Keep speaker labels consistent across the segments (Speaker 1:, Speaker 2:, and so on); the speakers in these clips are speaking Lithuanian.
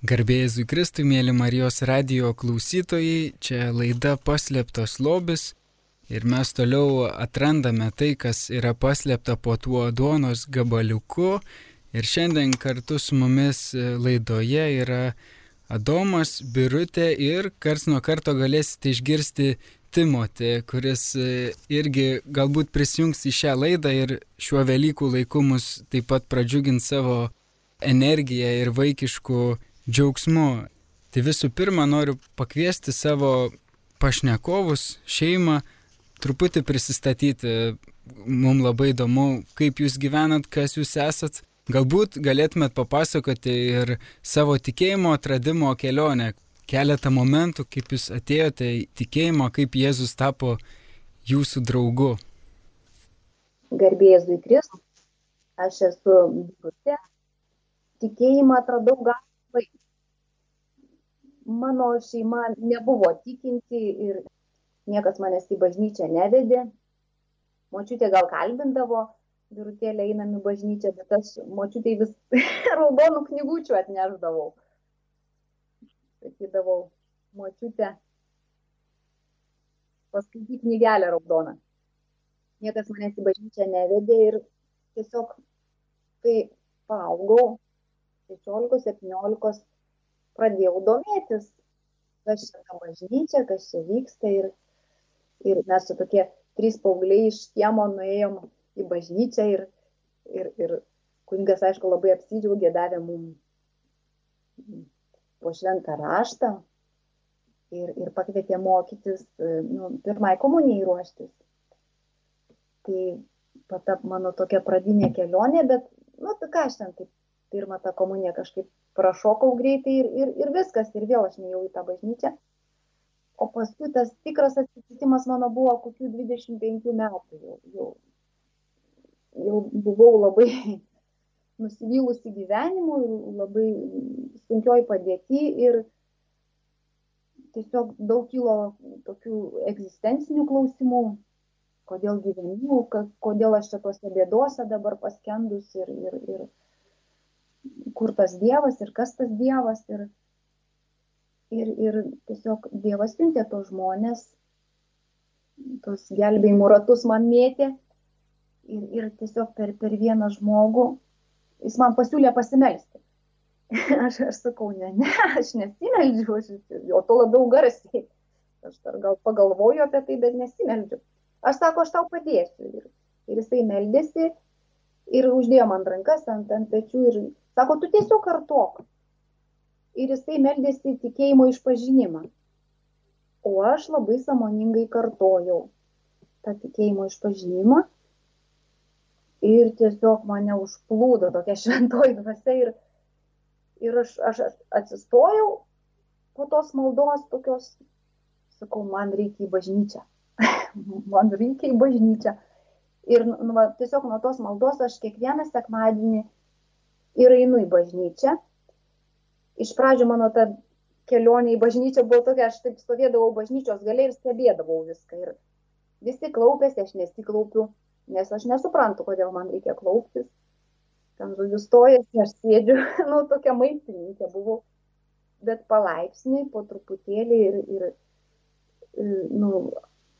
Speaker 1: Garbėjai Kristui, mėly Marijos radio klausytojai, čia laida Paslėptos lobis ir mes toliau atrandame tai, kas yra paslėpta po tuo duonos gabaliuku. Ir šiandien kartu su mumis laidoje yra Adomas, Birutė ir kars nuo karto galėsite išgirsti Timotį, kuris irgi galbūt prisijungs į šią laidą ir šiuo Velykų laiku mus taip pat pradžiugins savo energiją ir vaikiškų džiaugsmu. Tai visų pirma noriu pakviesti savo pašnekovus, šeimą, truputį prisistatyti. Mums labai įdomu, kaip jūs gyvenat, kas jūs esat. Galbūt galėtumėt papasakoti ir savo tikėjimo atradimo kelionę. Keletą momentų, kaip jūs atėjote į tikėjimą, kaip Jėzus tapo jūsų draugu.
Speaker 2: Garbėjai Kristus, aš esu Birutė. Tikėjimą atradau gal vaikai. Mano šeima nebuvo tikinti ir niekas manęs į bažnyčią nevedė. Močiutė gal kalbindavo, birutėlė einam į bažnyčią, bet aš močiutė vis raudonų knygučių atneždavau. Sakydavau, močiutė, paskaityk knygelę raudoną. Niekas manęs į bažnyčią nevedė ir tiesiog, kai paaugau, 16-17 pradėjau domėtis, kas čia ta bažnyčia, kas čia vyksta ir, ir mes su tokie trys paaugliai iš kiemo nuėjom į bažnyčią ir, ir, ir kuningas, aišku, labai apsidžiaugė, davė mums po šventą raštą ir, ir pakvietė mokytis, nu, pirmai komunijai ruoštis. Tai pata mano tokia pradinė kelionė, bet, nu, tai ką aš ten, taip, pirmą tą komuniją kažkaip prašokau greitai ir, ir, ir viskas, ir vėl aš neėjau į tą bažnyčią. O paskui tas tikras atsitikimas mano buvo kokių 25 metų. Jau, jau, jau buvau labai nusivylusi gyvenimu, labai sunkioj padėti ir tiesiog daug kilo tokių egzistencinių klausimų, kodėl gyvenu, kodėl aš čia tose bėdose dabar paskendus ir, ir, ir, kur tas Dievas ir kas tas Dievas. Ir, ir, ir tiesiog Dievas siuntė tos žmonės, tos gelbėjimų ratus man mėtė. Ir, ir tiesiog per, per vieną žmogų jis man pasiūlė pasimelsti. aš, aš sakau, ne, ne, aš nesimeldžiu, aš, o to labiau garsiai. Aš dar gal pagalvoju apie tai, bet nesimeldžiu. Aš sako, aš tau padėsiu. Ir, ir jisai meldėsi ir uždėjo man rankas ant, ant pečių ir Sako, tu tiesiog kartok. Ir jisai meldėsi tikėjimo išpažinimą. O aš labai samoningai kartojau tą tikėjimo išpažinimą. Ir tiesiog mane užplūdo tokia šventoji dvasia. Ir, ir aš, aš atsistojau po tos maldos tokios, sakau, man reikia į bažnyčią. man reikia į bažnyčią. Ir nu, va, tiesiog nuo tos maldos aš kiekvieną sekmadienį ir einu į bažnyčią. Iš pradžių mano ta kelionė į bažnyčią buvo tokia, aš taip stovėdavau bažnyčios galiai ir stebėdavau viską. Ir visi klaupėsi, aš nesiklaupiu, nes aš nesuprantu, kodėl man reikia klauptis. Ten žodžiu stojasi, aš sėdžiu, nu, tokia maistininkė buvau. Bet palaipsniui, po truputėlį ir, ir nu,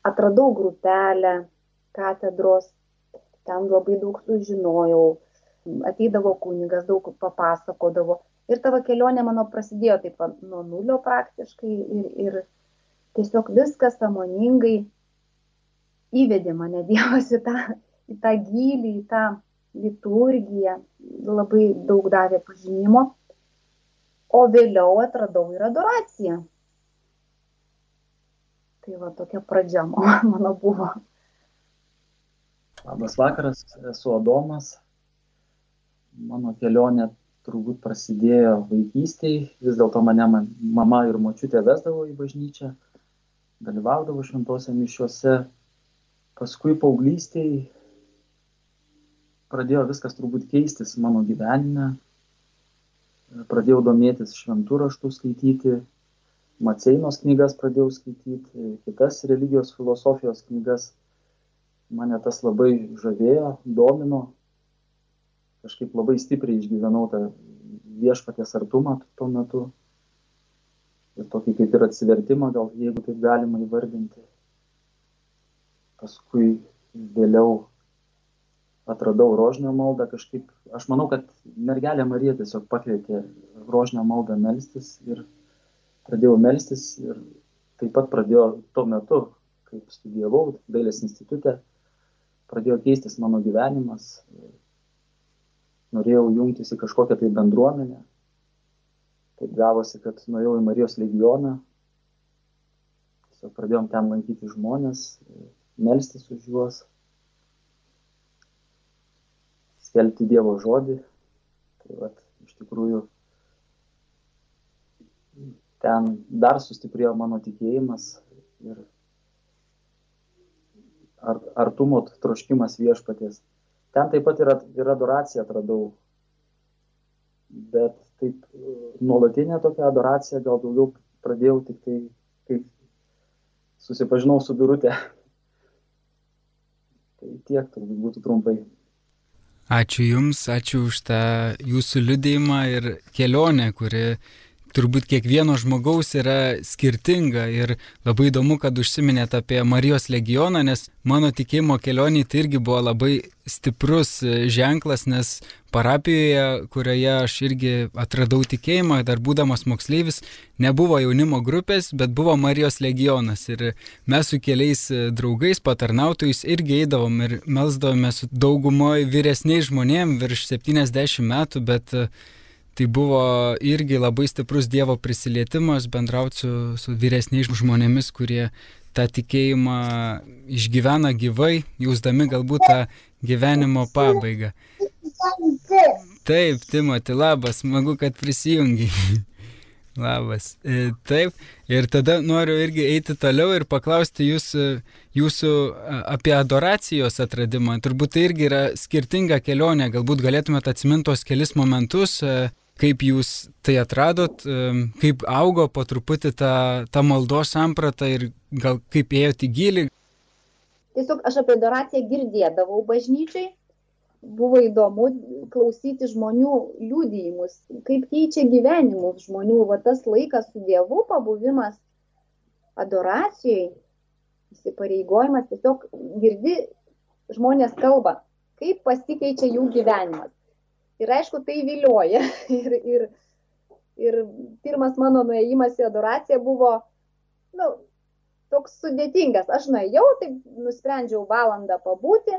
Speaker 2: atradau grupelę katedros, ten labai daug sužinojau ateidavo kunigas, daug papasakodavo. Ir tavo kelionė mano prasidėjo taip nuo nulio praktiškai ir, ir tiesiog viskas samoningai įvedė mane Dievas į tą, į tą gilį, į tą liturgiją, labai daug davė pažinimo, o vėliau atradau ir adoraciją. Tai va tokia pradžia mano buvo.
Speaker 3: Labas vakaras, esu Adomas, mano kelionė turbūt prasidėjo vaikystėje, vis dėlto mane man, mama ir močiutė vesdavo į bažnyčią, dalyvaudavo šventose mišiuose, paskui paauglystėje pradėjo viskas turbūt keistis mano gyvenime, pradėjau domėtis šventų raštų skaityti, Maceinos knygas pradėjau skaityti, kitas religijos filosofijos knygas, mane tas labai žavėjo, domino, kažkaip labai stipriai išgyvenau tą viešpatės artumą tuo metu. Ir tokį kaip ir atsivertimą, gal jeigu taip galima įvardinti. Paskui vėliau atradau rožinio maldą kažkaip, aš manau, kad mergelė Marija tiesiog pakvietė rožinio maldą melstis ir pradėjau melstis ir taip pat pradėjo tuo metu, kaip studijavau dailės institutė, pradėjo keistis mano gyvenimas, norėjau jungtis į kažkokią tai bendruomenę. Taip gavosi, kad nuėjau į Marijos legioną, tiesiog pradėjom ten lankyti žmonės, melstis už juos skelbti Dievo žodį. Tai vat, iš tikrųjų ten dar sustiprėjo mano tikėjimas ir ar, artumo troškimas viešpaties. Ten taip pat ir, ir adoraciją atradau, bet taip nuolatinė tokia adoracija gal daugiau pradėjau tik tai, kai susipažinau su birutė. Tai tiek turbūt būtų trumpai.
Speaker 1: Ačiū Jums, ačiū už tą Jūsų liudėjimą ir kelionę, kuri turbūt kiekvieno žmogaus yra skirtinga ir labai įdomu, kad užsiminėt apie Marijos legioną, nes mano tikėjimo kelionė tai irgi buvo labai stiprus ženklas, nes parapijoje, kurioje aš irgi atradau tikėjimą, dar būdamas moksleivis, nebuvo jaunimo grupės, bet buvo Marijos legionas. Ir mes su keliais draugais, patarnautojais irgi eidavom ir melsdavome su daugumoje vyresniais žmonėmis virš 70 metų, bet tai buvo irgi labai stiprus Dievo prisilietimas bendrauti su, su vyresniais žmonėmis, kurie tą tikėjimą išgyvena gyvai, jausdami galbūt tą gyvenimo pabaigą. Taip, Timoti, labas, smagu, kad prisijungi. Labas. E, taip, ir tada noriu irgi eiti toliau ir paklausti jūsų, jūsų apie adoracijos atradimą. Turbūt tai irgi yra skirtinga kelionė, galbūt galėtumėte atsiminti tos kelis momentus, e, kaip jūs tai atradot, kaip augo po truputį ta, ta maldos samprata ir gal kaip ėjote į gilį.
Speaker 2: Tiesiog aš apie adoraciją girdėdavau bažnyčiai, buvo įdomu klausyti žmonių liūdėjimus, kaip keičia gyvenimus žmonių, va tas laikas su Dievu, pabuvimas adoracijai, įsipareigojimas, tiesiog girdi žmonės kalba, kaip pasikeičia jų gyvenimas. Ir aišku, tai vilioja. Ir, ir, ir pirmas mano nuėjimas į adoraciją buvo, na, nu, toks sudėtingas. Aš nuėjau, tai nusprendžiau valandą pabūti,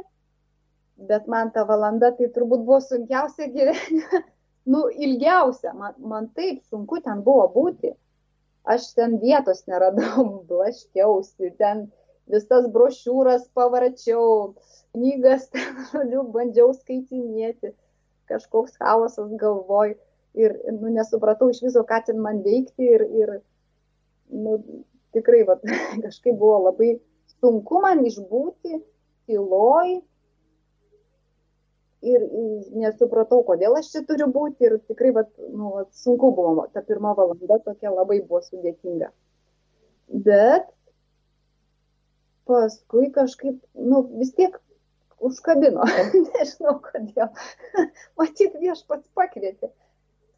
Speaker 2: bet man ta valanda tai turbūt buvo sunkiausia gyvenime. Nu, ilgiausia, man, man taip sunku ten buvo būti. Aš ten vietos neradau, blaškiausi, ten visas brošiūras pavarčiau, knygas ten, žodžiu, bandžiau skaitinėti kažkoks chaosas galvoj ir nu, nesupratau iš viso, ką ten man veikti ir, ir nu, tikrai va, kažkaip buvo labai sunku man išbūti tyloj ir nesupratau, kodėl aš čia turiu būti ir tikrai va, nu, va, sunku buvo, ta pirma valanda tokia labai buvo sudėtinga. Bet paskui kažkaip, nu, vis tiek užkabino. Nežinau kodėl. Matyt, viešpats pakvietė.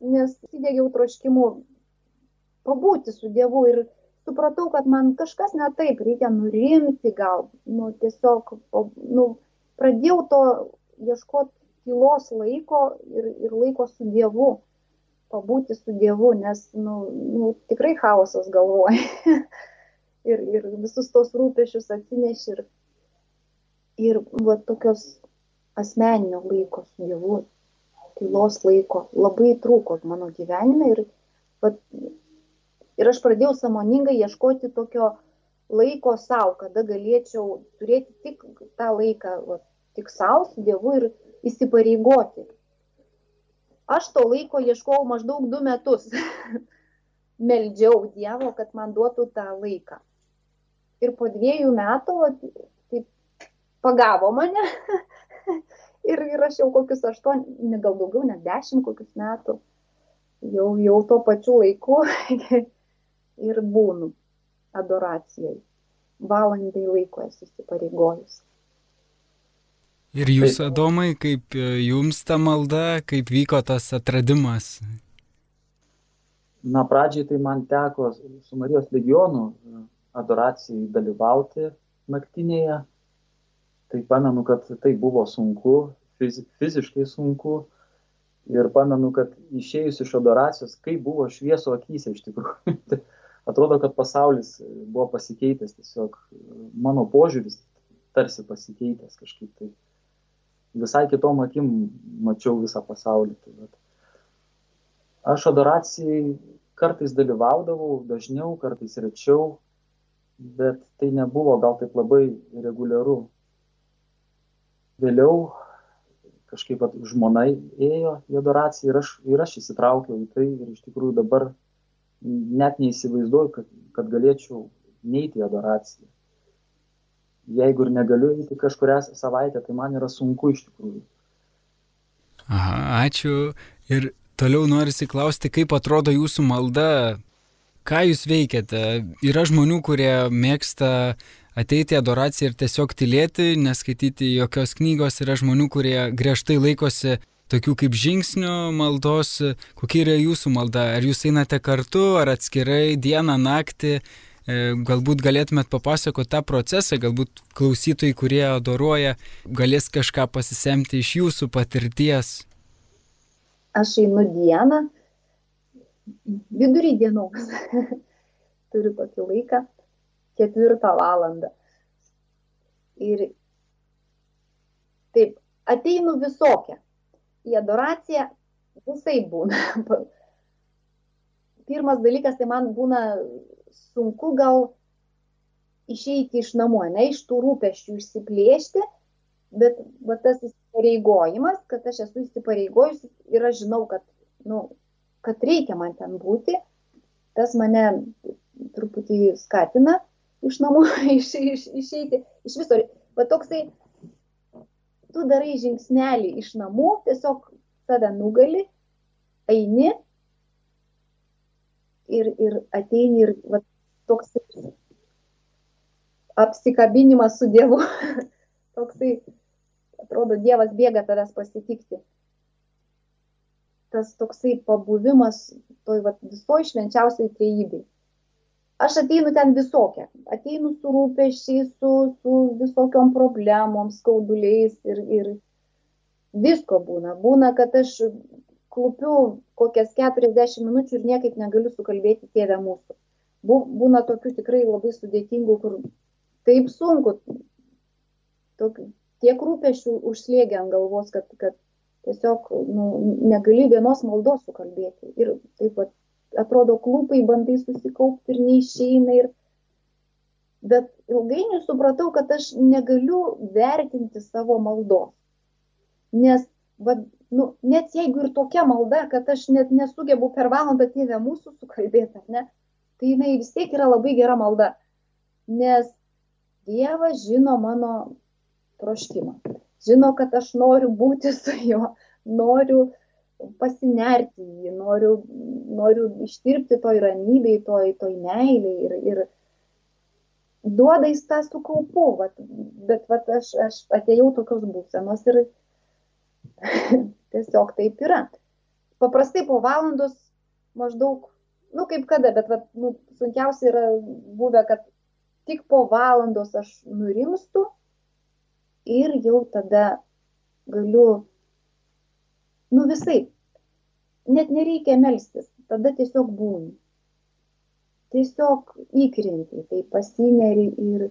Speaker 2: Nes įdėgiau troškimu pabūti su Dievu ir supratau, kad man kažkas ne taip, reikia nurimti gal. Nu, tiesiog, nu, pradėjau to ieškoti tylos laiko ir, ir laiko su Dievu. Pabūti su Dievu, nes, nu, nu tikrai chaosas galvoja. ir, ir visus tos rūpešius atsineši ir ir va tokios asmeninio laiko su Dievu, tylos laiko labai trūko mano gyvenime ir, va, ir aš pradėjau samoningai ieškoti tokio laiko savo, kada galėčiau turėti tik tą laiką, va, tik savo su Dievu ir įsipareigoti. Aš to laiko ieškojau maždaug du metus. Meldžiau Dievo, kad man duotų tą laiką. Ir po dviejų metų pagavo mane. ir, ir aš jau kokius aštuoni, gal daugiau, net dešimt kokius metų, jau, jau tuo pačiu laiku ir būnu adoracijai. Valandai laiko esu įsipareigojus.
Speaker 1: Ir jūs, Adomai, kaip e, jums ta malda, kaip vyko tas atradimas?
Speaker 3: Na, pradžiai tai man teko su Marijos legionu e, adoracijai dalyvauti naktinėje. Tai pamenu, kad tai buvo sunku, fiz, fiziškai sunku. Ir pamenu, kad išėjus iš adoracijos, kaip buvo švieso akise iš tikrųjų. Atrodo, kad pasaulis buvo pasikeitęs, tiesiog mano požiūris tarsi pasikeitęs kažkaip tai visai kitom akim mačiau visą pasaulį. Tai vat. aš adoracijai kartais dalyvaudavau, dažniau, kartais rečiau, bet tai nebuvo gal taip labai reguliaru. Vėliau kažkaip vat, žmona ėjo į adoraciją ir aš, ir aš įsitraukiau į tai ir iš tikrųjų dabar net neįsivaizduoju, kad, kad galėčiau neiti į adoraciją jeigu ir negaliu eiti kažkurią savaitę, tai man yra sunku iš tikrųjų.
Speaker 1: Aha, ačiū. Ir toliau norisi klausti, kaip atrodo jūsų malda, ką jūs veikiate. Yra žmonių, kurie mėgsta ateiti į adoraciją ir tiesiog tylėti, neskaityti jokios knygos, yra žmonių, kurie griežtai laikosi tokių kaip žingsnių maldos. Kokia yra jūsų malda? Ar jūs einate kartu, ar atskirai dieną, naktį? E, galbūt galėtumėt papasakoti tą procesą, galbūt klausytojai, kurie adoruoja, galės kažką pasisemti iš jūsų patirties.
Speaker 2: Aš einu dieną, vidurį dienos, turiu tokį laiką, ketvirtą valandą. Ir taip, ateinu visokią. Į adoraciją visai būna. Pirmas dalykas, tai man būna sunku gal išeiti iš namų, ne iš tų rūpeščių išsiplėšti, bet va, tas įsipareigojimas, kad aš esu įsipareigojus ir aš žinau, kad, nu, kad reikia man ten būti, tas mane truputį skatina iš namų iš, iš, išeiti. Iš viso, va toksai, tu darai žingsnelį iš namų, tiesiog save nugali, eini ir, ir ateini ir va, toks apsikabinimas su Dievu. Toksai, atrodo, Dievas bėga tavęs pasitikti. Tas toksai pabuvimas toj va, visoj švenčiausiai trejybei. Aš ateinu ten visokią. Ateinu su rūpešiais, su, su visokiom problemom, skauduliais ir, ir visko būna. Būna, kad aš klupiu kokias 40 minučių ir niekaip negaliu sukalbėti tėvę mūsų būna tokių tikrai labai sudėtingų, kur taip sunku, tokių, tiek rūpešių užslėgia ant galvos, kad, kad tiesiog nu, negali vienos maldos sukalbėti. Ir taip pat atrodo, klūpai bandai susikaupti ir neišeina. Ir... Bet ilgainiui supratau, kad aš negaliu vertinti savo maldos. Nes, va, nu, net jeigu ir tokia malda, kad aš net nesugebu per valandą tėvę mūsų sukalbėti, ne, tai jinai vis tiek yra labai gera malda. Nes Dievas žino mano troškimą. Žino, kad aš noriu būti su juo, noriu pasinerti jį, noriu, noriu ištirpti toj ramybėj, toj, toj meiliai ir, ir duoda jis tą su kaupu, vat, bet vat, aš, aš atėjau tokios būsenos ir tiesiog taip yra. Paprastai po valandos maždaug nu kaip kada, bet vat, nu, sunkiausia yra buvę, kad tik po valandos aš nurimstu ir jau tada galiu, nu visai, net nereikia melstis, tada tiesiog būni. Tiesiog įkrenti, tai pasineri ir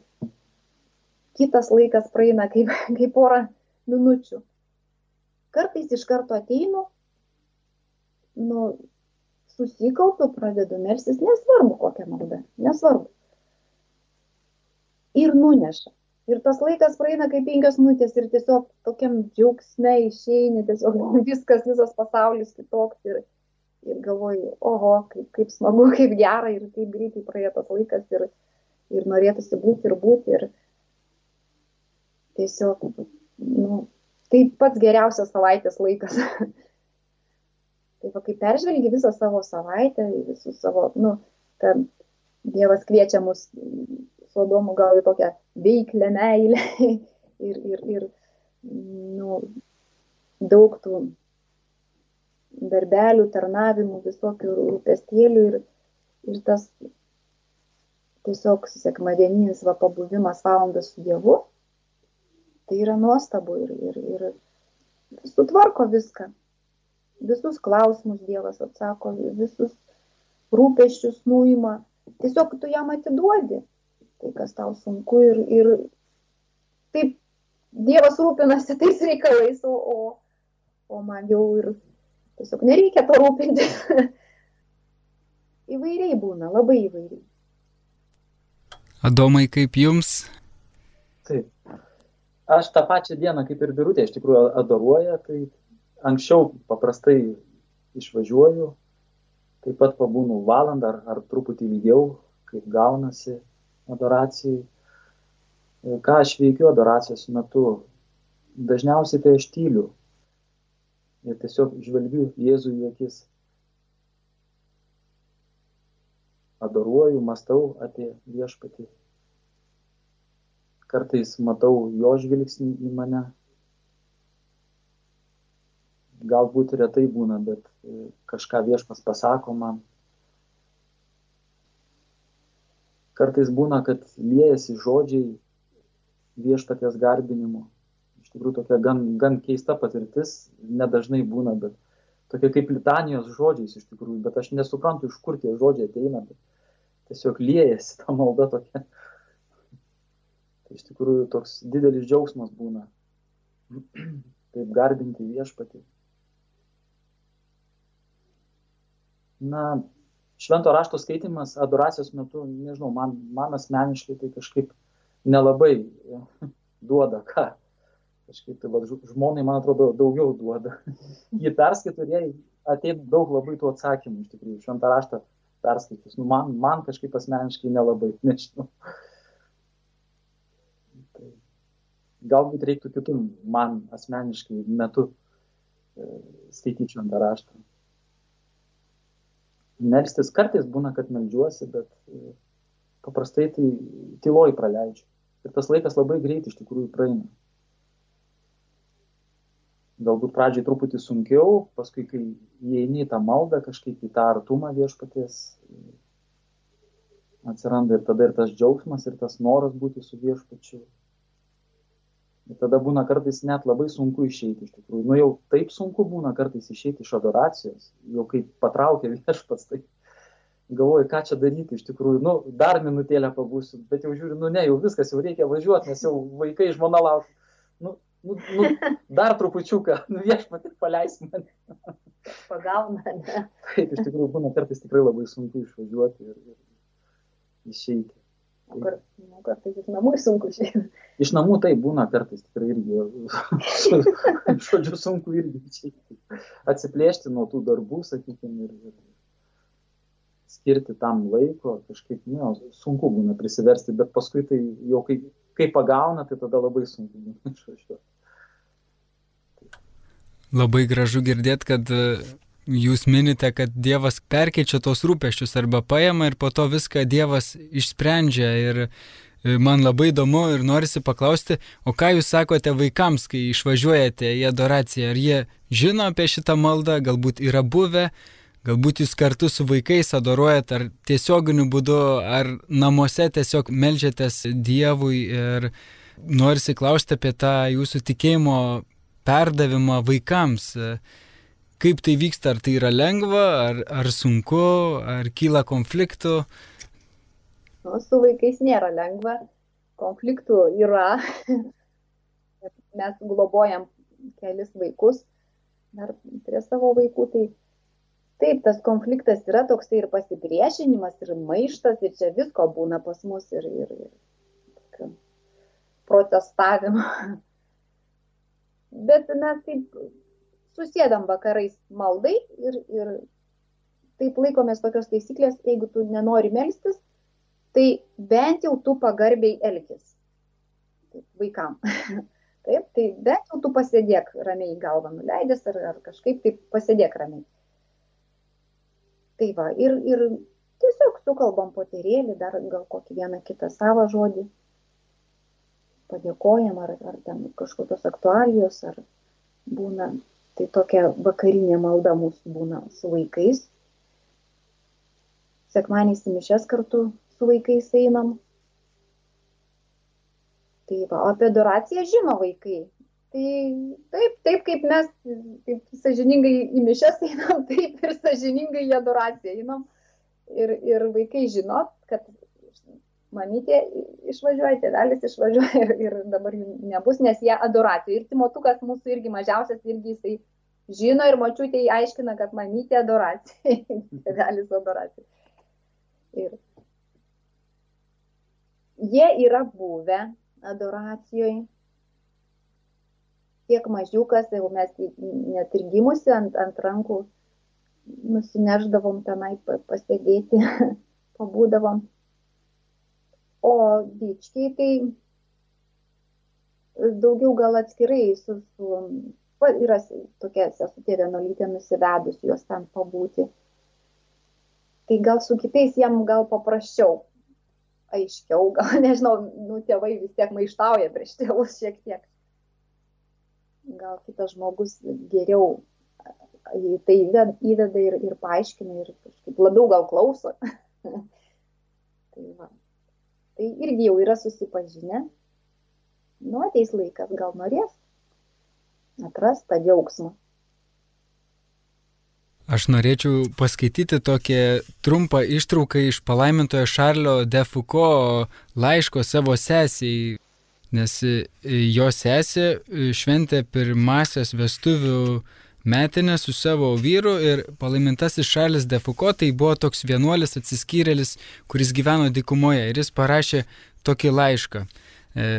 Speaker 2: kitas laikas praeina kaip, kaip porą minučių. Kartais iš karto ateinu, nu, susikaupiu, pradedu melsis, nesvarbu kokia malda, nesvarbu. Ir nuneša. Ir tas laikas praeina kaip penkias minutės ir tiesiog tokiam džiaugsme išeini, tiesiog viskas, visas pasaulis kitoks. Ir, ir galvoju, oho, kaip, kaip smagu, kaip gera ir kaip greitai praėjo tas laikas ir, ir norėtųsi būti ir būti. Ir tiesiog, nu, tai pats geriausias savaitės laikas. Tai va, kai peržvelgi visą savo savaitę, visus savo, nu, ten Dievas kviečia mus su Adomu gal į tokią veiklę meilę ir, ir, ir nu, daug tų darbelių, tarnavimų, visokių rūpestėlių ir, ir tas tiesiog sekmadieninis va pabuvimas valandas su Dievu, tai yra nuostabu ir, ir, ir sutvarko viską. Visus klausimus Dievas atsako, visus rūpeščius nuima. Tiesiog tu jam atiduodi tai, kas tau sunku ir, ir taip Dievas rūpinasi tais reikalais, o, o, o man jau ir tiesiog nereikia to rūpinti. įvairiai būna, labai įvairiai.
Speaker 1: Adomai, kaip jums?
Speaker 3: Taip. Aš tą pačią dieną, kaip ir birutė, iš tikrųjų adoruoja, tai anksčiau paprastai išvažiuoju, taip pat pabūnu valandą ar, ar truputį ilgiau, kaip gaunasi adoracijai ką aš veikiu adoracijos metu. Dažniausiai tai aš tyliu ir tiesiog žvelgiu Jėzų į akis. Adoruoju, mastau apie viešpatį. Kartais matau jo žvilgsnį į mane. Galbūt retai būna, bet kažką viešpas pasako man. Kartais būna, kad liejasi žodžiai viešpaties garbinimu. Iš tikrųjų tokia gan, gan keista patirtis, nedažnai būna, bet tokia kaip litanijos žodžiais iš tikrųjų, bet aš nesuprantu, iš kur tie žodžiai ateina, bet tiesiog liejasi ta malda tokia. Iš tikrųjų toks didelis džiaugsmas būna, kaip garbinti viešpatį. Na, švento rašto skaitimas adoracijos metu, nežinau, man, man asmeniškai tai kažkaip nelabai duoda ką. Kažkaip tai va, žmonai, man atrodo, daugiau duoda. Jį perskaitų ir jai ateina daug labai tų atsakymų, iš tikrųjų, šventą raštą perskaitus. Nu, man, man kažkaip asmeniškai nelabai, nežinau. Tai galbūt reiktų kitų man asmeniškai metu e, skaityti šventą raštą. Melstis kartais būna, kad melžiuosi, bet e, paprastai tai tyloj praleidžiu. Ir tas laikas labai greit iš tikrųjų praeina. Galbūt pradžiai truputį sunkiau, paskui, kai įeini į tą maldą, kažkaip į tą artumą viešpaties, atsiranda ir tada ir tas džiaugsmas, ir tas noras būti su viešpačiu. Ir tada būna kartais net labai sunku išeiti iš tikrųjų. Nu jau taip sunku būna kartais išeiti iš adoracijos, jau kai patraukia viešpats, tai galvoju, ką čia daryti iš tikrųjų, nu, dar minutėlę pabūsiu, bet jau žiūriu, nu ne, jau viskas, jau reikia važiuoti, nes jau vaikai žmona laukia. Nu, nu, nu, dar trupučiuką, nu viešpatį paleis mane.
Speaker 2: Pagauna, ne?
Speaker 3: Taip, iš tikrųjų būna kartais tikrai labai sunku išvažiuoti ir, ir išeiti.
Speaker 2: Kar, nu, kartais iš namų sunku išeiti.
Speaker 3: Iš namų tai būna kartais tikrai irgi, žodžiu, sunku irgi išeiti. Atsiplėšti nuo tų darbų, sakykime, ir, ir skirti tam laiko, kažkaip, nu, sunku būna prisiversti, bet paskui tai jau kai, kai pagauna, tai tada labai sunku būna išvažiuoti.
Speaker 1: Labai gražu girdėti, kad jūs minite, kad Dievas perkeičia tos rūpeščius arba paima ir po to viską Dievas išsprendžia. Ir e, man labai įdomu ir norisi paklausti, o ką jūs sakote vaikams, kai išvažiuojate į adoraciją? Ar jie žino apie šitą maldą, galbūt yra buvę? Galbūt jūs kartu su vaikais adoruojat ar tiesioginiu būdu, ar namuose tiesiog melžiatės Dievui ir norisi klausti apie tą jūsų tikėjimo perdavimą vaikams. Kaip tai vyksta, ar tai yra lengva, ar, ar sunku, ar kyla konfliktų?
Speaker 2: Nu, su vaikais nėra lengva, konfliktų yra. Mes globojam kelis vaikus, dar prie savo vaikų, tai taip tas konfliktas yra toksai ir pasipriešinimas, ir maištas, ir čia visko būna pas mus, ir, ir, ir protestavimo. Bet mes taip susėdam vakarais maldai ir, ir taip laikomės tokios taisyklės, jeigu tu nenori melstis, tai bent jau tu pagarbiai elgis. Vaikam. Taip, tai bent jau tu pasėdėk ramiai galvą nuleidęs ar, ar kažkaip taip pasėdėk ramiai. Tai va, ir, ir tiesiog sukalbam poterėlį, dar gal kokį vieną kitą savo žodį. padėkojam, ar, ar ten kažkokios aktualijos, ar būna, tai tokia vakarinė malda mūsų būna su vaikais. Sekmanys į mišes kartu su vaikais einam. Tai va, apie adoraciją žino vaikai. Tai taip, taip kaip mes taip sažiningai į mišes einam, taip ir sažiningai į adoraciją einam. Ir, ir vaikai žino, kad mamytė išvažiuoja, tėvelis išvažiuoja ir, ir dabar jų nebus, nes jie adoracijų. Ir Timotukas mūsų irgi mažiausias, irgi jisai žino ir močiutė jį aiškina, kad mamytė adoracija, tėvelis adoracija. Ir jie yra buvę adoracijoje. Tiek mažiukas, jau mes net ir gimusi ant, ant rankų nusineždavom tenai pasėdėti, pabūdavom. O dičkiai tai daugiau gal atskirai su, su va, yra tokia sesutė vienolytė nusivedus juos ten pabūti. Tai gal su kitais jam gal paprasčiau, aiškiau, gal nežinau, nu tėvai vis tiek maištauja prieš tėvus šiek tiek. Gal kitas žmogus geriau tai įveda ir, ir paaiškina ir kažkaip labiau gal klauso. tai va tai irgi jau yra susipažinę. Nu, ateis laikas, gal norės atras tą džiaugsmą.
Speaker 1: Aš norėčiau paskaityti tokią trumpą ištrauką iš palaimintojo Šarlio de Foucault laiško savo sesiai, nes jo sesė šventė pirmasias vestuvių metinę su savo vyru ir palaimintasis Šalis Defuko tai buvo toks vienuolis atsiskyrėlis, kuris gyveno dikumoje ir jis parašė tokį laišką e,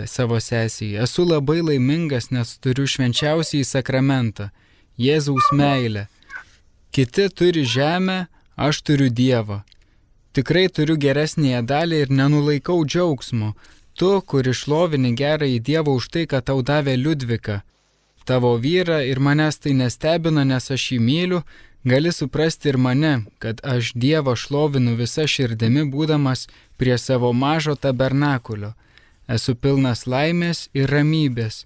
Speaker 1: savo sesiai. Esu labai laimingas, nes turiu švenčiausiai sakramentą - Jėzaus meilę. Kiti turi žemę, aš turiu Dievą. Tikrai turiu geresnėje dalį ir nenulaikau džiaugsmo. Tu, kur išlovini gerąjį Dievą už tai, kad tau davė Liudvika, tavo vyrą ir manęs tai nestebina, nes aš jį myliu, gali suprasti ir mane, kad aš Dievą šlovinu visą širdimi būdamas prie savo mažo tabernakulio. Esu pilnas laimės ir ramybės,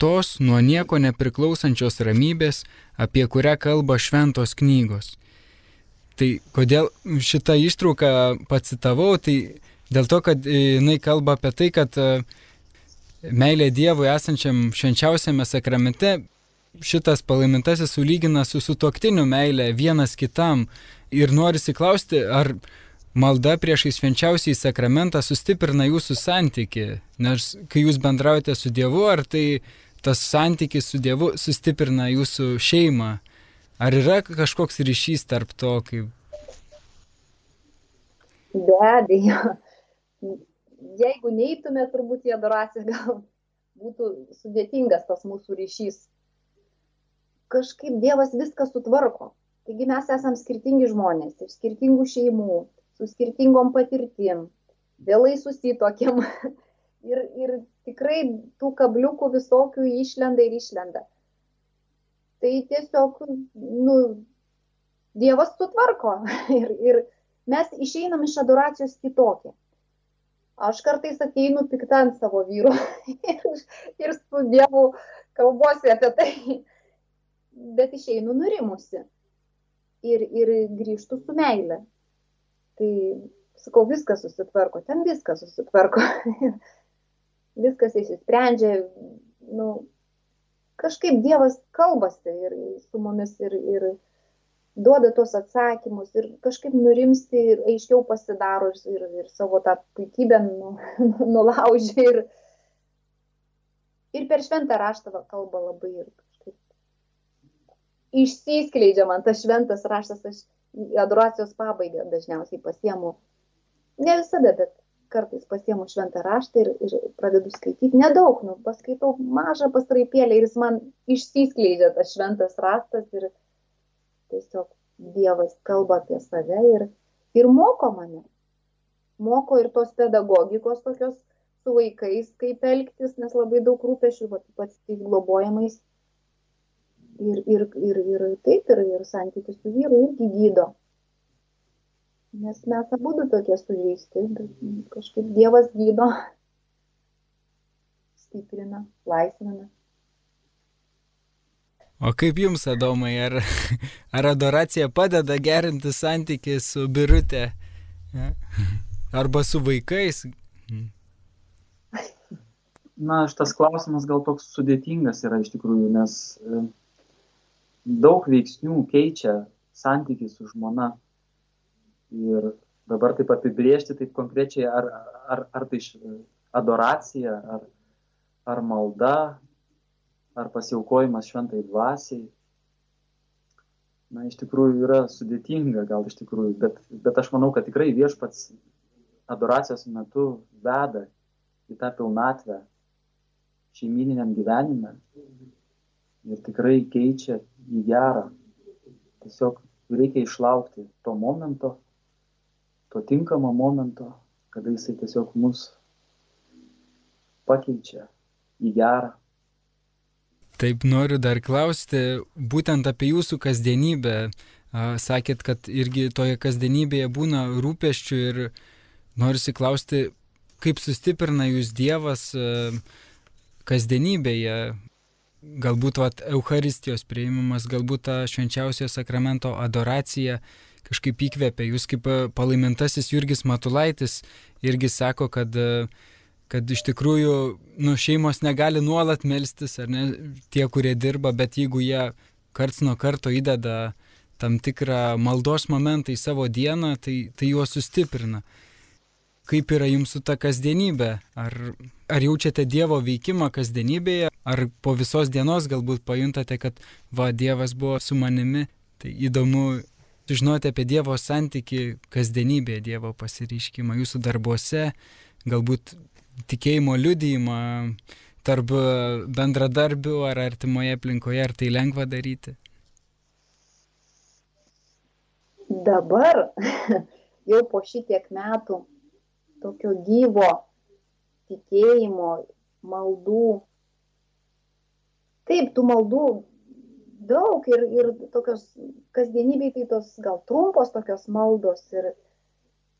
Speaker 1: tos nuo nieko nepriklausančios ramybės, apie kurią kalba šventos knygos. Tai kodėl šitą ištrauką pacitavau, tai dėl to, kad jinai kalba apie tai, kad uh, meilė Dievui esančiam švenčiausiame sakramente, šitas palaimintasis sulygina su sutoktiniu meilė vienas kitam ir norisi klausti, ar malda priešais švenčiausiai sakramentą sustiprina jūsų santyki, nes kai jūs bendraujate su Dievu, ar tai tas santykis su Dievu sustiprina jūsų šeimą, ar yra kažkoks ryšys tarp to, kaip...
Speaker 2: Be abejo, jeigu neįtume turbūt į adoraciją, gal būtų sudėtingas tas mūsų ryšys. Kažkaip Dievas viską sutvarko. Taigi mes esam skirtingi žmonės, iš skirtingų šeimų, su skirtingom patirtim, vėlai susitokėm ir, ir tikrai tų kabliukų visokių išlenda ir išlenda. Tai tiesiog, nu, Dievas sutvarko ir, ir mes išeinam iš adoracijos kitokie. Aš kartais ateinu piktą ant savo vyru ir, su Dievu kalbuosi apie tai, bet išeinu nurimusi ir, ir grįžtu su meile. Tai sakau, viskas susitvarko, ten viskas susitvarko. viskas įsisprendžia, nu, kažkaip Dievas kalbasi ir su mumis ir, ir, duoda tuos atsakymus ir kažkaip nurimsti ir aiškiau pasidaro ir, ir, savo tą puikybę nu, nulaužia ir, ir per šventą raštą kalba labai ir kažkaip išsiskleidžia man tas šventas raštas, aš adoracijos pabaigą dažniausiai pasiemu, ne visada, bet kartais pasiemu šventą raštą ir, ir pradedu skaityti nedaug, nu, paskaitau mažą pastraipėlę ir jis man išsiskleidžia tas šventas rastas ir, tiesiog Dievas kalba apie save ir, ir moko mane. Moko ir tos pedagogikos tokios su vaikais, kaip elgtis, nes labai daug rūpešių, pats tai globojamais. Ir, ir, ir, ir taip, ir, ir santykius su vyru irgi gydo. Nes mes abu tokie sužeisti, bet kažkaip Dievas gydo. stiprina, laisvina.
Speaker 1: O kaip jums, Adomai, ar, ar adoracija padeda gerinti santykį su birutė? Arba su vaikais?
Speaker 3: Na, šitas klausimas gal toks sudėtingas yra iš tikrųjų, nes e, daug veiksnių keičia santykį su žmona. Ir dabar taip apibriežti taip konkrečiai, ar, ar, ar tai adoracija, ar, ar malda, ar pasiaukojimas šventai dvasiai. Na, iš tikrųjų yra sudėtinga gal iš tikrųjų, bet, bet aš manau, kad tikrai viešpats adoracijos metu veda į tą pilnatvę šeimininiam gyvenime ir tikrai keičia į gerą. Tiesiog reikia išlaukti to momento, to tinkamo momento, kada jisai tiesiog mus pakeičia į gerą.
Speaker 1: Taip noriu dar klausti būtent apie jūsų kasdienybę. Sakėt, kad irgi toje kasdienybėje būna rūpeščių ir noriu klausti, kaip sustiprina jūs Dievas kasdienybėje, galbūt vat, Euharistijos prieimimas, galbūt ta švenčiausio sakramento adoracija kažkaip įkvėpia. Jūs kaip palaimintasis Jurgis Matulaitis irgi sako, kad, e, kad iš tikrųjų nu, šeimos negali nuolat melstis, ar ne, tie, kurie dirba, bet jeigu jie karts nuo karto įdeda tam tikrą maldos momentą į savo dieną, tai, tai juos sustiprina. Kaip yra jums su ta kasdienybė? Ar, ar jaučiate Dievo veikimą kasdienybėje, ar po visos dienos galbūt pajuntate, kad va, Dievas buvo su manimi? Tai įdomu sužinoti apie Dievo santyki kasdienybėje, Dievo pasireiškimą jūsų darbuose, galbūt tikėjimo liudyjimą tarp bendradarbių ar artimoje aplinkoje, ar tai lengva daryti?
Speaker 2: Dabar, jau po šitiek metų, tokio gyvo tikėjimo, maldų. Taip, tų maldų daug ir, ir tokios kasdienybėj tai tos gal trumpos tokios maldos ir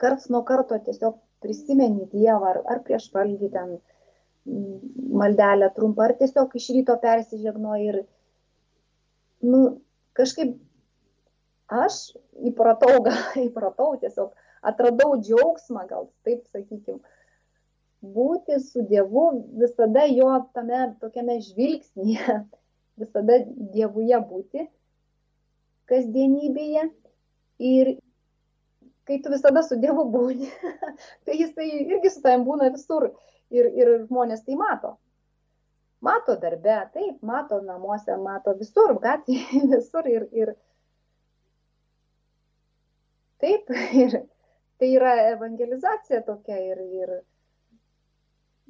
Speaker 2: karts nuo karto tiesiog prisimeni Dievą ar, ar prieš valgį ten maldelę trumpą, ar tiesiog iš ryto persižegnoji ir, nu, kažkaip aš įpratau, gal įpratau tiesiog atradau džiaugsmą, gal taip sakykim, būti su Dievu visada jo tame tokiame žvilgsnyje, visada Dievuje būti kasdienybėje ir kai tu visada su Dievu būni, tai jisai irgi su tavim būna visur ir, ir žmonės tai mato. Mato darbe, taip, mato namuose, mato visur, gatvėje, visur ir, ir taip, ir, tai yra evangelizacija tokia ir, ir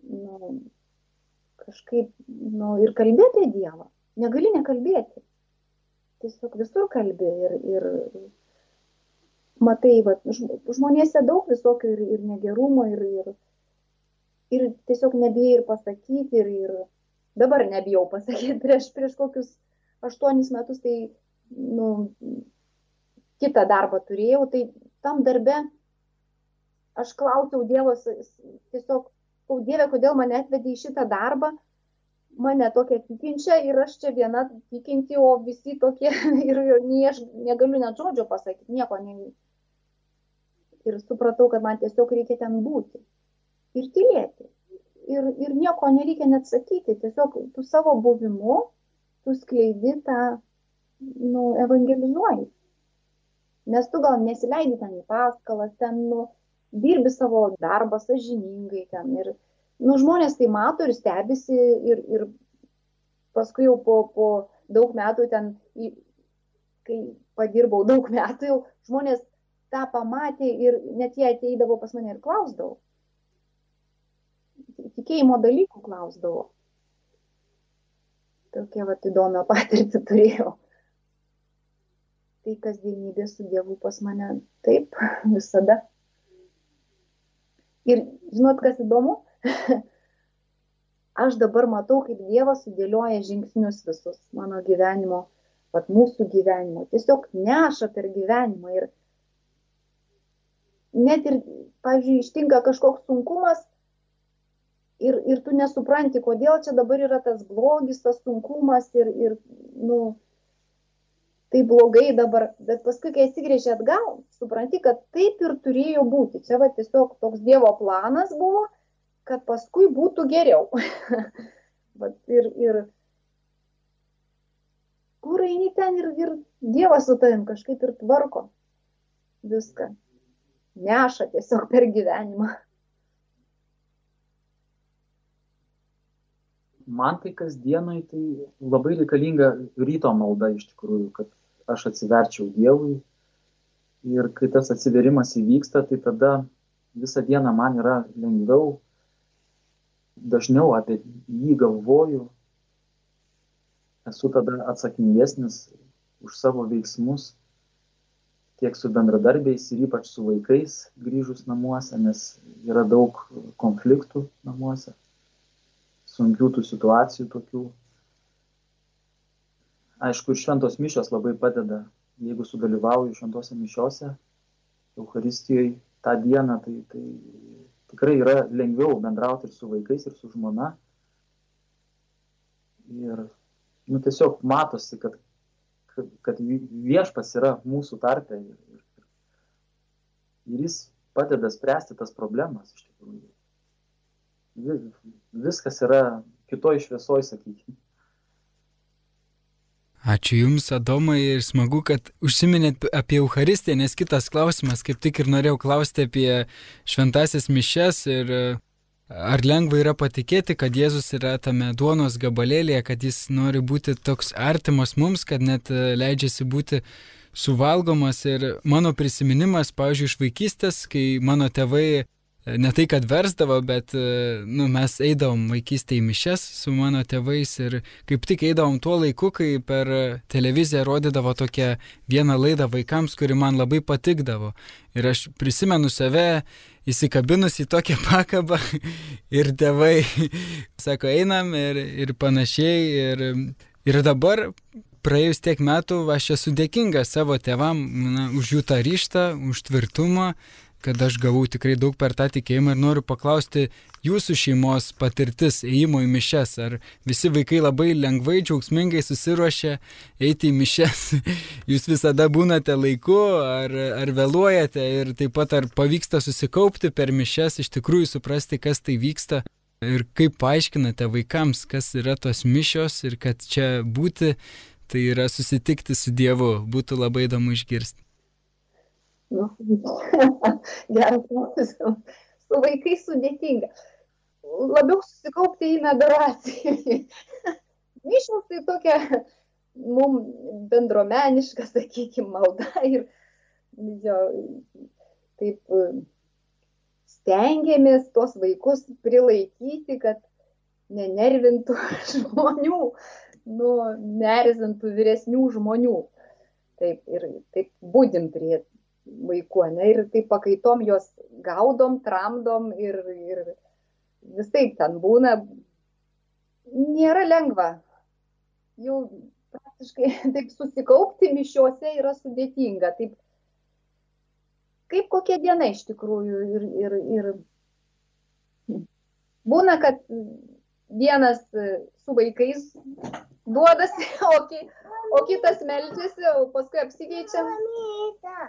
Speaker 2: nu, kažkaip, nu, ir kalbėti Dievą. Negali nekalbėti. Tiesiog visur kalbė ir, ir matai, va, žmonėse daug visokių ir, ir negerumo, ir, ir, ir tiesiog nebijai ir pasakyti, ir, ir dabar nebijau pasakyti, prieš, prieš kokius aštuonis metus tai, nu, kitą darbą turėjau, tai tam darbe aš klausiau Dievo, tiesiog, o Dieve, kodėl mane atvedė į šitą darbą, mane tokia tikinčia ir aš čia viena tikinti, o visi tokie ir nie, aš negaliu net žodžio pasakyti, nieko ne. Ir supratau, kad man tiesiog reikia ten būti ir tylėti. Ir, ir nieko nereikia net sakyti, tiesiog tu savo buvimu, tu skleidi tą, nu, evangelizuoji. Nes tu gal nesileidi ten į paskalas, ten, nu, dirbi savo darbą sažiningai ten ir, nu, žmonės tai mato ir stebisi ir, ir paskui jau po, po daug metų ten, kai padirbau daug metų, jau žmonės tą pamatė ir net jie ateidavo pas mane ir klausdavo. Tikėjimo dalykų klausdavo. Tokia va įdomią patirtį turėjau. Tai kasdienybė su Dievu pas mane taip visada. Ir žinot, kas įdomu? Aš dabar matau, kaip Dievas sudėlioja žingsnius visus mano gyvenimo, pat mūsų gyvenimo. Tiesiog neša per gyvenimą. Ir net ir, pavyzdžiui, ištinka kažkoks sunkumas, ir, ir tu nesupranti, kodėl čia dabar yra tas blogis, tas sunkumas ir, ir nu, tai blogai dabar, bet paskui, kai atsigrėži atgal, supranti, kad taip ir turėjo būti. Čia va tiesiog toks Dievo planas buvo, kad paskui būtų geriau. ir, ir kur eini ten ir, ir Dievas su tavim kažkaip ir tvarko viską. Neša tiesiog per gyvenimą.
Speaker 3: man tai kasdienai tai labai reikalinga ryto malda iš tikrųjų, kad aš atsiverčiau Dievui. Ir kai tas atsiverimas įvyksta, tai tada visą dieną man yra lengviau, dažniau apie jį galvoju, esu tada atsakingesnis už savo veiksmus tiek su bendradarbiais ir ypač su vaikais grįžus namuose, nes yra daug konfliktų namuose sunkių tų situacijų tokių. Aišku, ir šventos mišios labai padeda, jeigu sudalyvauju šventose mišiose, Euharistijoje tą dieną, tai, tai tikrai yra lengviau bendrauti ir su vaikais, ir su žmona. Ir nu, tiesiog matosi, kad, kad, viešpas yra mūsų tarpe ir, ir, ir jis padeda spręsti tas problemas iš tikrųjų viskas yra kitoj šviesoj, sakykime.
Speaker 1: Ačiū Jums, Adomai, ir smagu, kad užsiminėt apie Euharistiją, nes kitas klausimas, kaip tik ir norėjau klausti apie šventasias mišes ir ar lengva yra patikėti, kad Jėzus yra tame duonos gabalėlėje, kad jis nori būti toks artimas mums, kad net leidžiasi būti suvalgomas. Ir mano prisiminimas, pavyzdžiui, iš vaikystės, kai mano tėvai ne tai, kad versdavo, bet nu, mes eidavom vaikystėje į mišes su mano tėvais ir kaip tik eidavom tuo laiku, kai per televiziją rodydavo tokią vieną laidą vaikams, kuri man labai patikdavo. Ir aš prisimenu save įsikabinus į tokią pakabą ir tėvai sako, einam ir, ir panašiai. Ir, ir dabar praėjus tiek metų aš esu dėkingas savo tėvam na, už jų tą ryštą, už tvirtumą kad aš gavau tikrai daug per tą tikėjimą ir noriu paklausti jūsų šeimos patirtis ėjimo į mišes. Ar visi vaikai labai lengvai, džiaugsmingai susiruošia eiti į mišes? Jūs visada būnate laiku ar, ar vėluojate ir taip pat ar pavyksta susikaupti per mišes, iš tikrųjų suprasti, kas tai vyksta. Ir kaip paaiškinate vaikams, kas yra tos mišios ir kad čia būti, tai yra susitikti su Dievu. Būtų labai įdomu išgirsti.
Speaker 2: Nu, geras klausimas. Su vaikais sudėtinga. Labiau susikaupti į adoraciją. Mišos tai tokia mums bendromeniška, sakykime, malda ir jo, taip stengiamės tuos vaikus prilaikyti, kad nenervintų žmonių, nu, nerzintų vyresnių žmonių. Taip, ir taip būdim prie vaikų, ne, ir taip pakaitom juos gaudom, tramdom ir, ir visai ten būna. Nėra lengva. Jau praktiškai taip susikaupti mišiuose yra sudėtinga. Taip, kaip kokia diena iš tikrųjų. Ir, ir, ir būna, kad vienas su vaikais duodasi, o, ki, o kitas melčiasi, o paskui apsikeičia.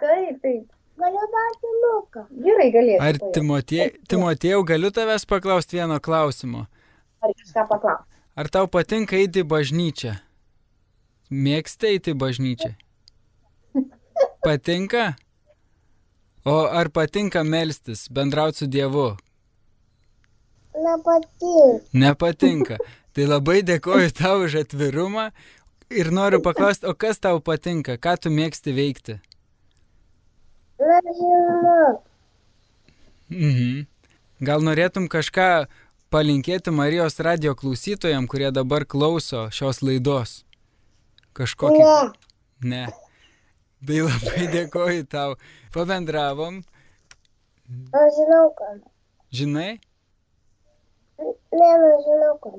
Speaker 2: Taip, taip.
Speaker 4: Galiu duoti luką.
Speaker 2: Gerai, galėsiu.
Speaker 1: Ar Timotė, Timotėjau, galiu tavęs paklausti vieno klausimo?
Speaker 2: Ar kažką paklausti?
Speaker 1: Ar tau patinka eiti į bažnyčią? Mėgsti eiti į bažnyčią? Patinka? O ar patinka melstis, bendrauti su Dievu?
Speaker 4: Nepatinka.
Speaker 1: Nepatinka. Tai labai dėkoju tau už atvirumą ir noriu paklausti, o kas tau patinka, ką tu mėgsti veikti?
Speaker 4: Nežinau.
Speaker 1: Mhm. Gal norėtum kažką palinkėti Marijos radio klausytojam, kurie dabar klauso šios laidos? Kažkokį.
Speaker 4: Ne.
Speaker 1: Ne. Tai labai dėkoju tau. Pabendravom.
Speaker 4: Aš žinau, ką.
Speaker 1: Žinai?
Speaker 4: Ne, nežinau, ką.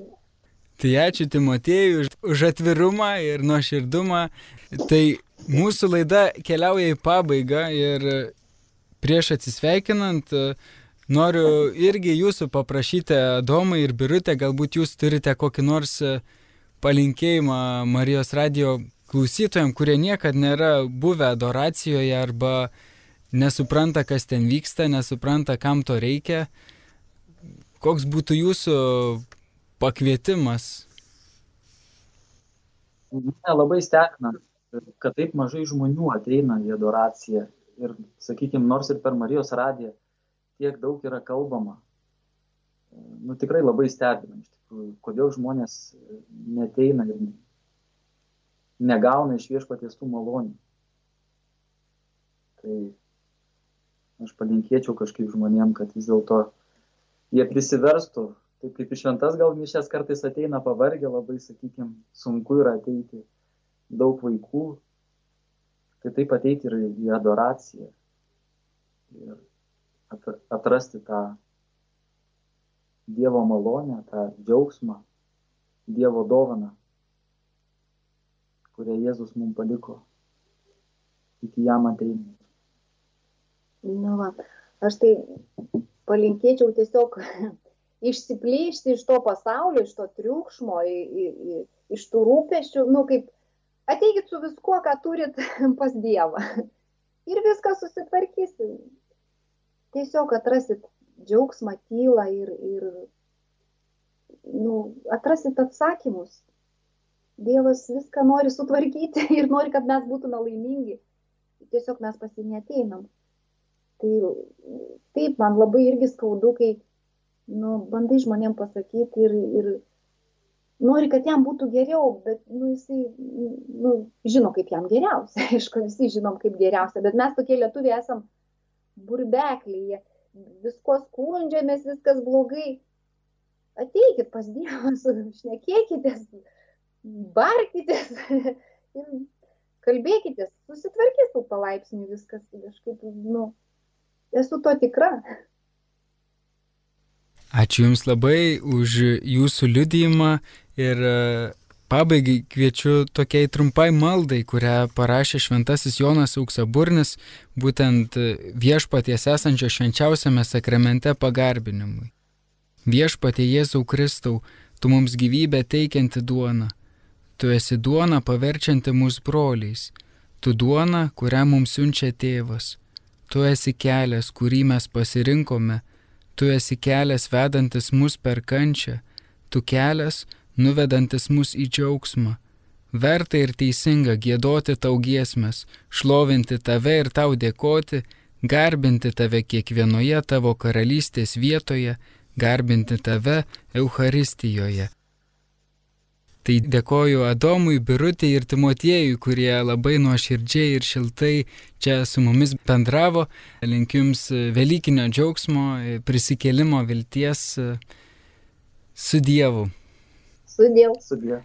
Speaker 1: Tai ačiū Timotėjui už, atvirumą ir nuoširdumą. Tai mūsų laida keliauja į pabaigą ir prieš atsisveikinant noriu irgi jūsų paprašyti, Domai ir Birutė, galbūt jūs turite kokį nors palinkėjimą Marijos radio klausytojams, kurie niekada nėra buvę adoracijoje arba nesupranta, kas ten vyksta, nesupranta, kam to reikia. Koks būtų jūsų pakvietimas?
Speaker 3: Mane labai stebina, kad taip mažai žmonių ateina į adoraciją. Ir, sakykime, nors ir per Marijos radiją tiek daug yra kalbama. Nu, tikrai labai stebina, iš tikrųjų, kodėl žmonės neteina ir negauna iš viešpaties tų malonių. Tai aš palinkėčiau kažkaip žmonėm, kad vis dėlto jie prisiverstų, taip kaip iš šventas gal mišės kartais ateina pavargę, labai, sakykime, sunku yra ateiti. Daug vaikų, tai taip ateiti ir į adoraciją. Ir atrasti tą Dievo malonę, tą džiaugsmą, Dievo dovaną, kurią Jėzus mums paliko. Iki jam ateinant.
Speaker 2: Nu, va, aš tai palinkėčiau tiesiog išsiplėšti iš to pasaulio, iš to triukšmo, į, į, į, iš tų rūpeščių, nu kaip ateikit su viskuo, ką turit pas Dievą. Ir viskas susitvarkys. Tiesiog atrasit džiaugsmą, tylą ir, ir nu, atrasit atsakymus. Dievas viską nori sutvarkyti ir nori, kad mes būtume laimingi. Tiesiog mes pasinėteinam. Tai taip, man labai irgi skaudu, kai nu, bandai žmonėm pasakyti ir, ir nori, kad jam būtų geriau, bet nu, jisai nu, žino, kaip jam geriausia. Aišku, visi žinom, kaip geriausia, bet mes tokie lietuviai esam burbeklyje, visko skundžiamės, viskas blogai. Ateikit pas Dievą, šnekėkitės, barkitės ir kalbėkitės, susitvarkys tų palaipsnių viskas kažkaip, nu, Esu to tikra.
Speaker 1: Ačiū Jums labai už Jūsų liudijimą ir e, pabaigai kviečiu tokiai trumpai maldai, kurią parašė šventasis Jonas Auksaburnis, būtent viešpaties esančio švenčiausiame sakramente pagarbinimui. Viešpatie Jėzau Kristau, Tu mums gyvybę teikianti duona, Tu esi duona paverčianti mus broliais, Tu duona, kurią mums siunčia tėvas. Tu esi kelias, kurį mes pasirinkome, tu esi kelias vedantis mus per kančią, tu kelias nuvedantis mus į džiaugsmą. Verta ir teisinga gėdoti tau giesmės, šlovinti tave ir tau dėkoti, garbinti tave kiekvienoje tavo karalystės vietoje, garbinti tave Euharistijoje. Tai dėkoju Adomui, Birutė ir Timotiejui, kurie labai nuoširdžiai ir šiltai čia su mumis bendravo. Linkiu Jums Velykinio džiaugsmo, prisikėlimo vilties su Dievu.
Speaker 2: Su Dievu.
Speaker 3: Su Dievu.